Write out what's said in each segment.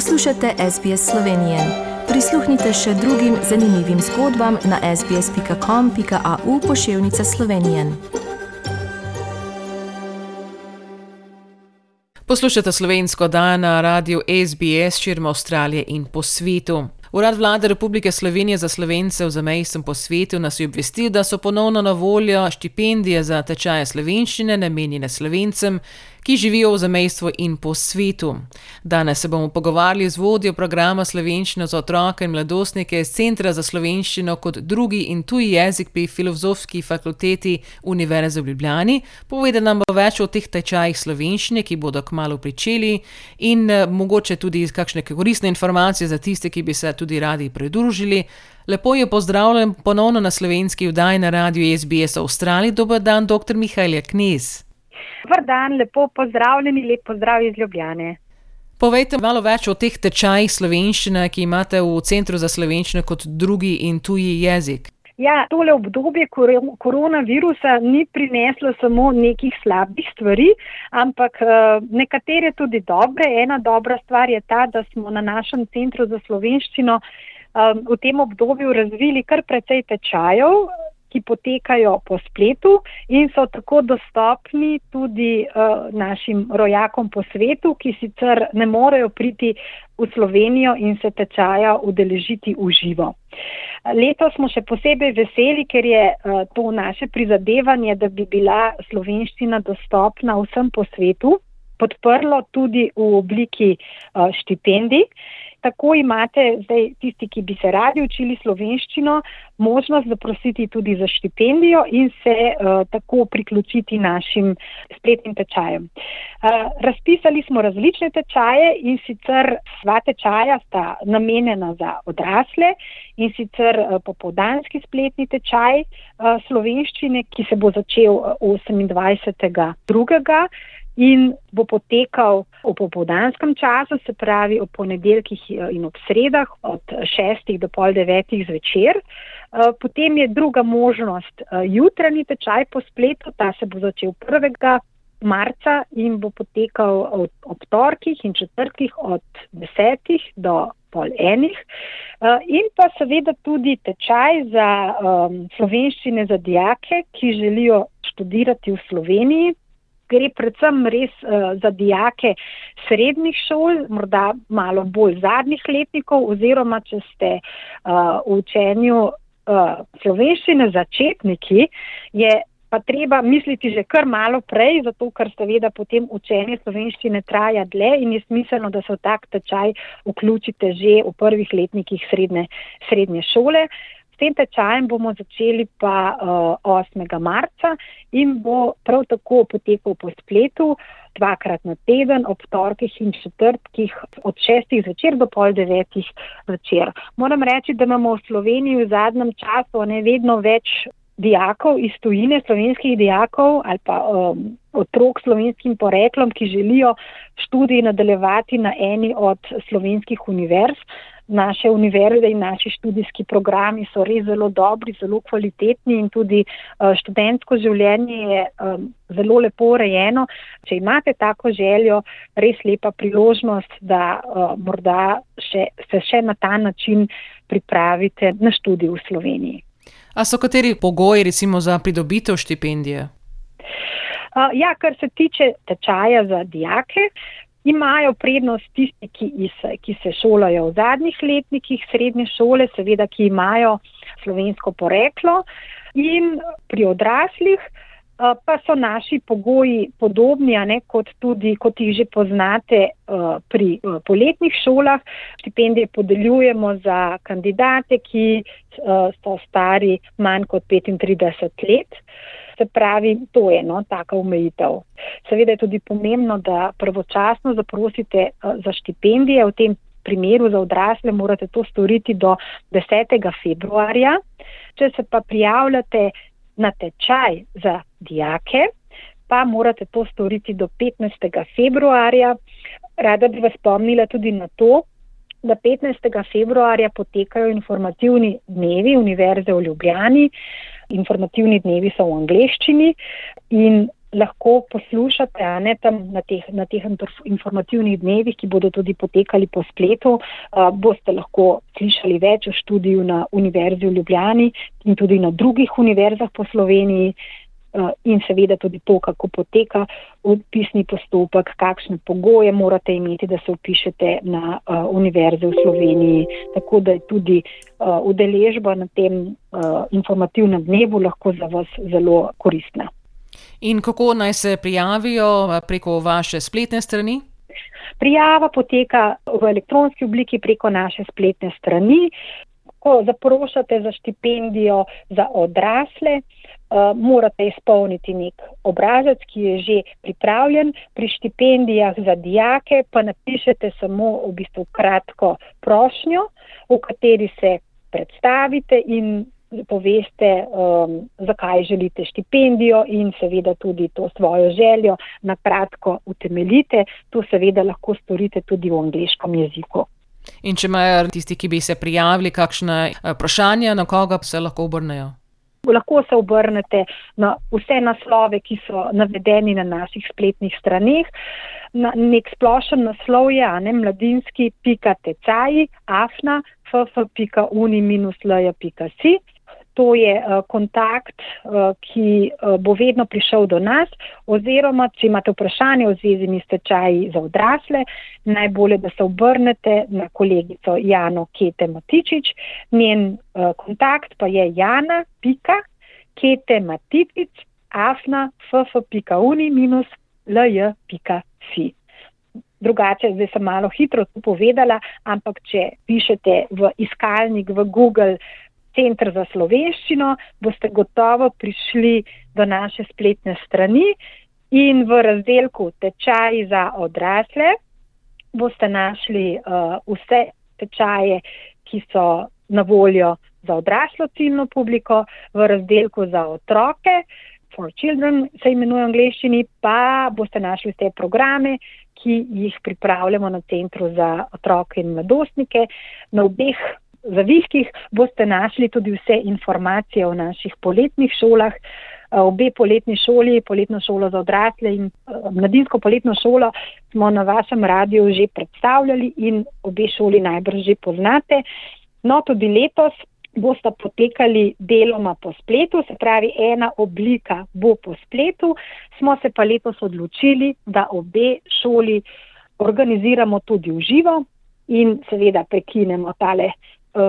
Poslušate SBS Slovenije. Prisluhnite še drugim zanimivim zgodbam na sbsp.com.au pošiljka Slovenije. Poslušate slovensko dan na radiju SBS širom Avstralije in po svetu. Urad vlade Republike Slovenije za slovence v zamejstvu po svetu nas je obvestil, da so ponovno na voljo štipendije za tečaje slovenščine namenjene slovencem, ki živijo v zamejstvu in po svetu. Danes se bomo pogovarjali z vodjo programa Slovenščina za otroke in mladostnike iz Centra za slovenščino kot drugi in tuji jezik pri Filozofski fakulteti Univerze v Ljubljani. Povedal nam bo več o teh tečajih slovenščine, ki bodo kmalo pričeli in eh, mogoče tudi kakšne koristne informacije za tiste, ki bi se tudi radi pridružili. Lepo je pozdravljen ponovno na slovenski vdaj na radiju SBS Avstraliji. Dober dan, dr. Mihajl Knes. Dobar dan, lepo pozdravljeni, lep pozdrav iz Ljubljane. Povejte malo več o teh tečajih slovenščine, ki imate v Centru za slovenščino kot drugi in tuji jezik. Ja, tole obdobje koronavirusa ni prineslo samo nekih slabih stvari, ampak eh, nekatere tudi dobre. Ena dobra stvar je ta, da smo na našem Centru za slovenščino eh, v tem obdobju razvili kar precej tečajev, ki potekajo po spletu in so tako dostopni tudi uh, našim rojakom po svetu, ki sicer ne morejo priti v Slovenijo in se tečaja udeležiti v živo. Leto smo še posebej veseli, ker je uh, to naše prizadevanje, da bi bila slovenščina dostopna vsem po svetu, podprlo tudi v obliki uh, štipendij. Tako imate zdaj tisti, ki bi se radi učili slovenščino, možnost zaprositi tudi za štipendijo in se uh, tako priključiti našim spletnim tečajem. Uh, razpisali smo različne tečaje in sicer sva tečaja sta namenjena za odrasle in sicer uh, popodanski spletni tečaj uh, slovenščine, ki se bo začel 28. 2 in bo potekal v popodanskem času, se pravi ob ponedeljkih eh, in ob sredah od 6 do pol 9 zvečer. Eh, potem je druga možnost eh, jutranji tečaj po spletu, ta se bo začel 1. marca in bo potekal ob torkih in četrtkih od 10 do pol enih. In pa seveda tudi tečaj za um, slovenščine za dijake, ki želijo študirati v Sloveniji, gre predvsem res uh, za dijake srednjih šol, morda malo bolj zadnjih letnikov, oziroma če ste uh, v učenju uh, slovenščine začetniki, je pa treba misliti že kar malo prej, zato ker seveda potem učenje slovenščine traja dlje in je smiselno, da se v tak tečaj vključite že v prvih letnikih srednje, srednje šole. Uh, tem tečajem bomo začeli pa uh, 8. marca in bo prav tako potekal po spletu dvakrat na teden, ob torkih in četrtkih, od šestih zvečer do pol devetih zvečer. Moram reči, da imamo v Sloveniji v zadnjem času ne vedno več dijakov iz tujine, slovenskih dijakov ali pa um, otrok s slovenskim poreklom, ki želijo študij nadaljevati na eni od slovenskih univerz naše univerze in naši študijski programi so res zelo dobri, zelo kvalitetni in tudi uh, študentsko življenje je um, zelo lepo urejeno. Če imate tako željo, res lepa priložnost, da uh, morda še, se še na ta način pripravite na študij v Sloveniji. A so kateri pogoji recimo za pridobitev štipendije? Ja, kar se tiče tečaja za dijake, imajo prednost tisti, ki, iz, ki se šolajo v zadnjih letnikih srednje šole, seveda, ki imajo slovensko poreklo in pri odraslih. Pa so naši pogoji podobni, ne, kot, tudi, kot jih že poznate uh, pri uh, poletnih šolah. Štipendije podeljujemo za kandidate, ki so stari manj kot 35 let. Se pravi, to je eno, taka omejitev. Seveda je tudi pomembno, da pravočasno zaprosite za štipendije. V tem primeru za odrasle morate to storiti do 10. februarja. Če se pa prijavljate na tečaj za dijake, pa morate to storiti do 15. februarja. Rada bi vas spomnila tudi na to, da 15. februarja potekajo informativni dnevi Univerze v Ljubljani informativni dnevi so v angleščini in lahko poslušate ne, na, teh, na teh informativnih dnevih, ki bodo tudi potekali po spletu. Uh, boste lahko slišali več o študiju na Univerzi v Ljubljani in tudi na drugih univerzah po Sloveniji. Uh, in seveda tudi to, kako poteka upisni postopek, kakšne pogoje morate imeti, da se upišete na uh, univerze v Sloveniji. Tako da je tudi uh, udeležba na tem uh, informativnem dnevu lahko za vas zelo koristna. In kako naj se prijavijo eh, preko vaše spletne strani? Prijava poteka v elektronski obliki preko naše spletne strani. Ko zaprošate za štipendijo za odrasle, uh, morate izpolniti nek obrazec, ki je že pripravljen. Pri štipendijah za dijake pa napišete samo v bistvu kratko prošnjo, v kateri se predstavite in poveste, um, zakaj želite štipendijo in seveda tudi to svojo željo na kratko utemeljite. To seveda lahko storite tudi v angliškem jeziku. In če imajo tisti, ki bi se prijavili, kakšne eh, vprašanja, na koga se lahko obrnejo? Lahko se obrnete na vse naslove, ki so navedeni na naših spletnih straneh. Na nek splošen naslov je ne, mladinski.tecaj, afna, ff.uni-lj.si to je uh, kontakt, uh, ki uh, bo vedno prišel do nas, oziroma če imate vprašanje v zvezi s tečaji za odrasle, najbolje, da se obrnete na kolegico Jano Kete Matičič. Njen uh, kontakt pa je jana, pika, kete matičič, afna, ff.uni minus lj.si. Drugače, zdaj sem malo hitro to povedala, ampak če pišete v iskalnik v Google Centr za slovenščino, boste gotovo prišli do naše spletne strani in v razdelku tečaji za odrasle boste našli uh, vse tečaje, ki so na voljo za odraslo ciljno publiko, v razdelku za otroke, for children se imenuje v angleščini, pa boste našli vse programe, ki jih pripravljamo na Centru za otroke in mladostnike. Na obeh zavihkih boste našli tudi vse informacije o naših poletnih šolah. Eh, obe poletni šoli, poletno šolo za odrasle in eh, mladinsko poletno šolo smo na vašem radiju že predstavljali in obe šoli najbrž že poznate. No, tudi letos boste potekali deloma po spletu, se pravi, ena oblika bo po spletu. Smo se pa letos odločili, da obe šoli organiziramo tudi v živo in seveda prekinemo tale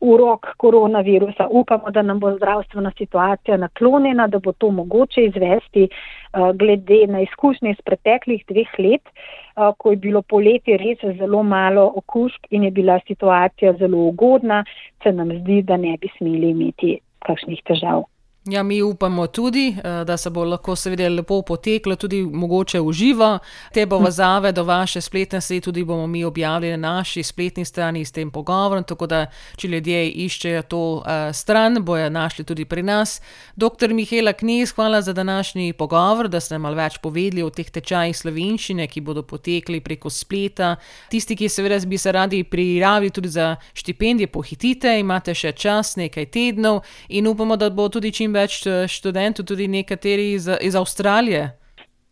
urok koronavirusa. Upamo, da nam bo zdravstvena situacija naklonjena, da bo to mogoče izvesti uh, glede na izkušnje iz preteklih dveh let, uh, ko je bilo poletje res zelo malo okužb in je bila situacija zelo ugodna, se nam zdi, da ne bi smeli imeti kakšnih težav. Ja, mi upamo tudi, eh, da se bo lahko seveda lepo poteklo, tudi mogoče v živo. Te povezave do vaše spletne strani tudi bomo mi objavili na naši spletni strani s tem pogovorom, tako da če ljudje iščejo to uh, stran, bojo našli tudi pri nas. Doktor Mihela Knes, hvala za današnji pogovor, da ste malo več povedali o teh tečajih slovenščine, ki bodo potekli preko spleta. Tisti, ki seveda bi se radi prijavili tudi za štipendije, pohitite, imate še čas, nekaj tednov in upamo, da bo tudi čim več eh, študentov, tudi nekateri iz, iz Avstralije.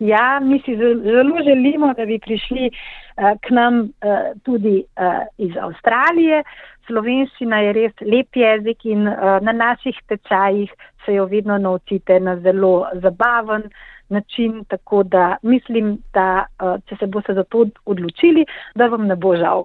Ja, mi si zelo želimo, da bi prišli uh, k nam uh, tudi iz Avstralije. Slovenščina je res lep jezik in na naših tečajih se jo vedno naučite na zelo zabaven način. Tako da mislim, da če se boste za to odločili, da vam ne bo žal.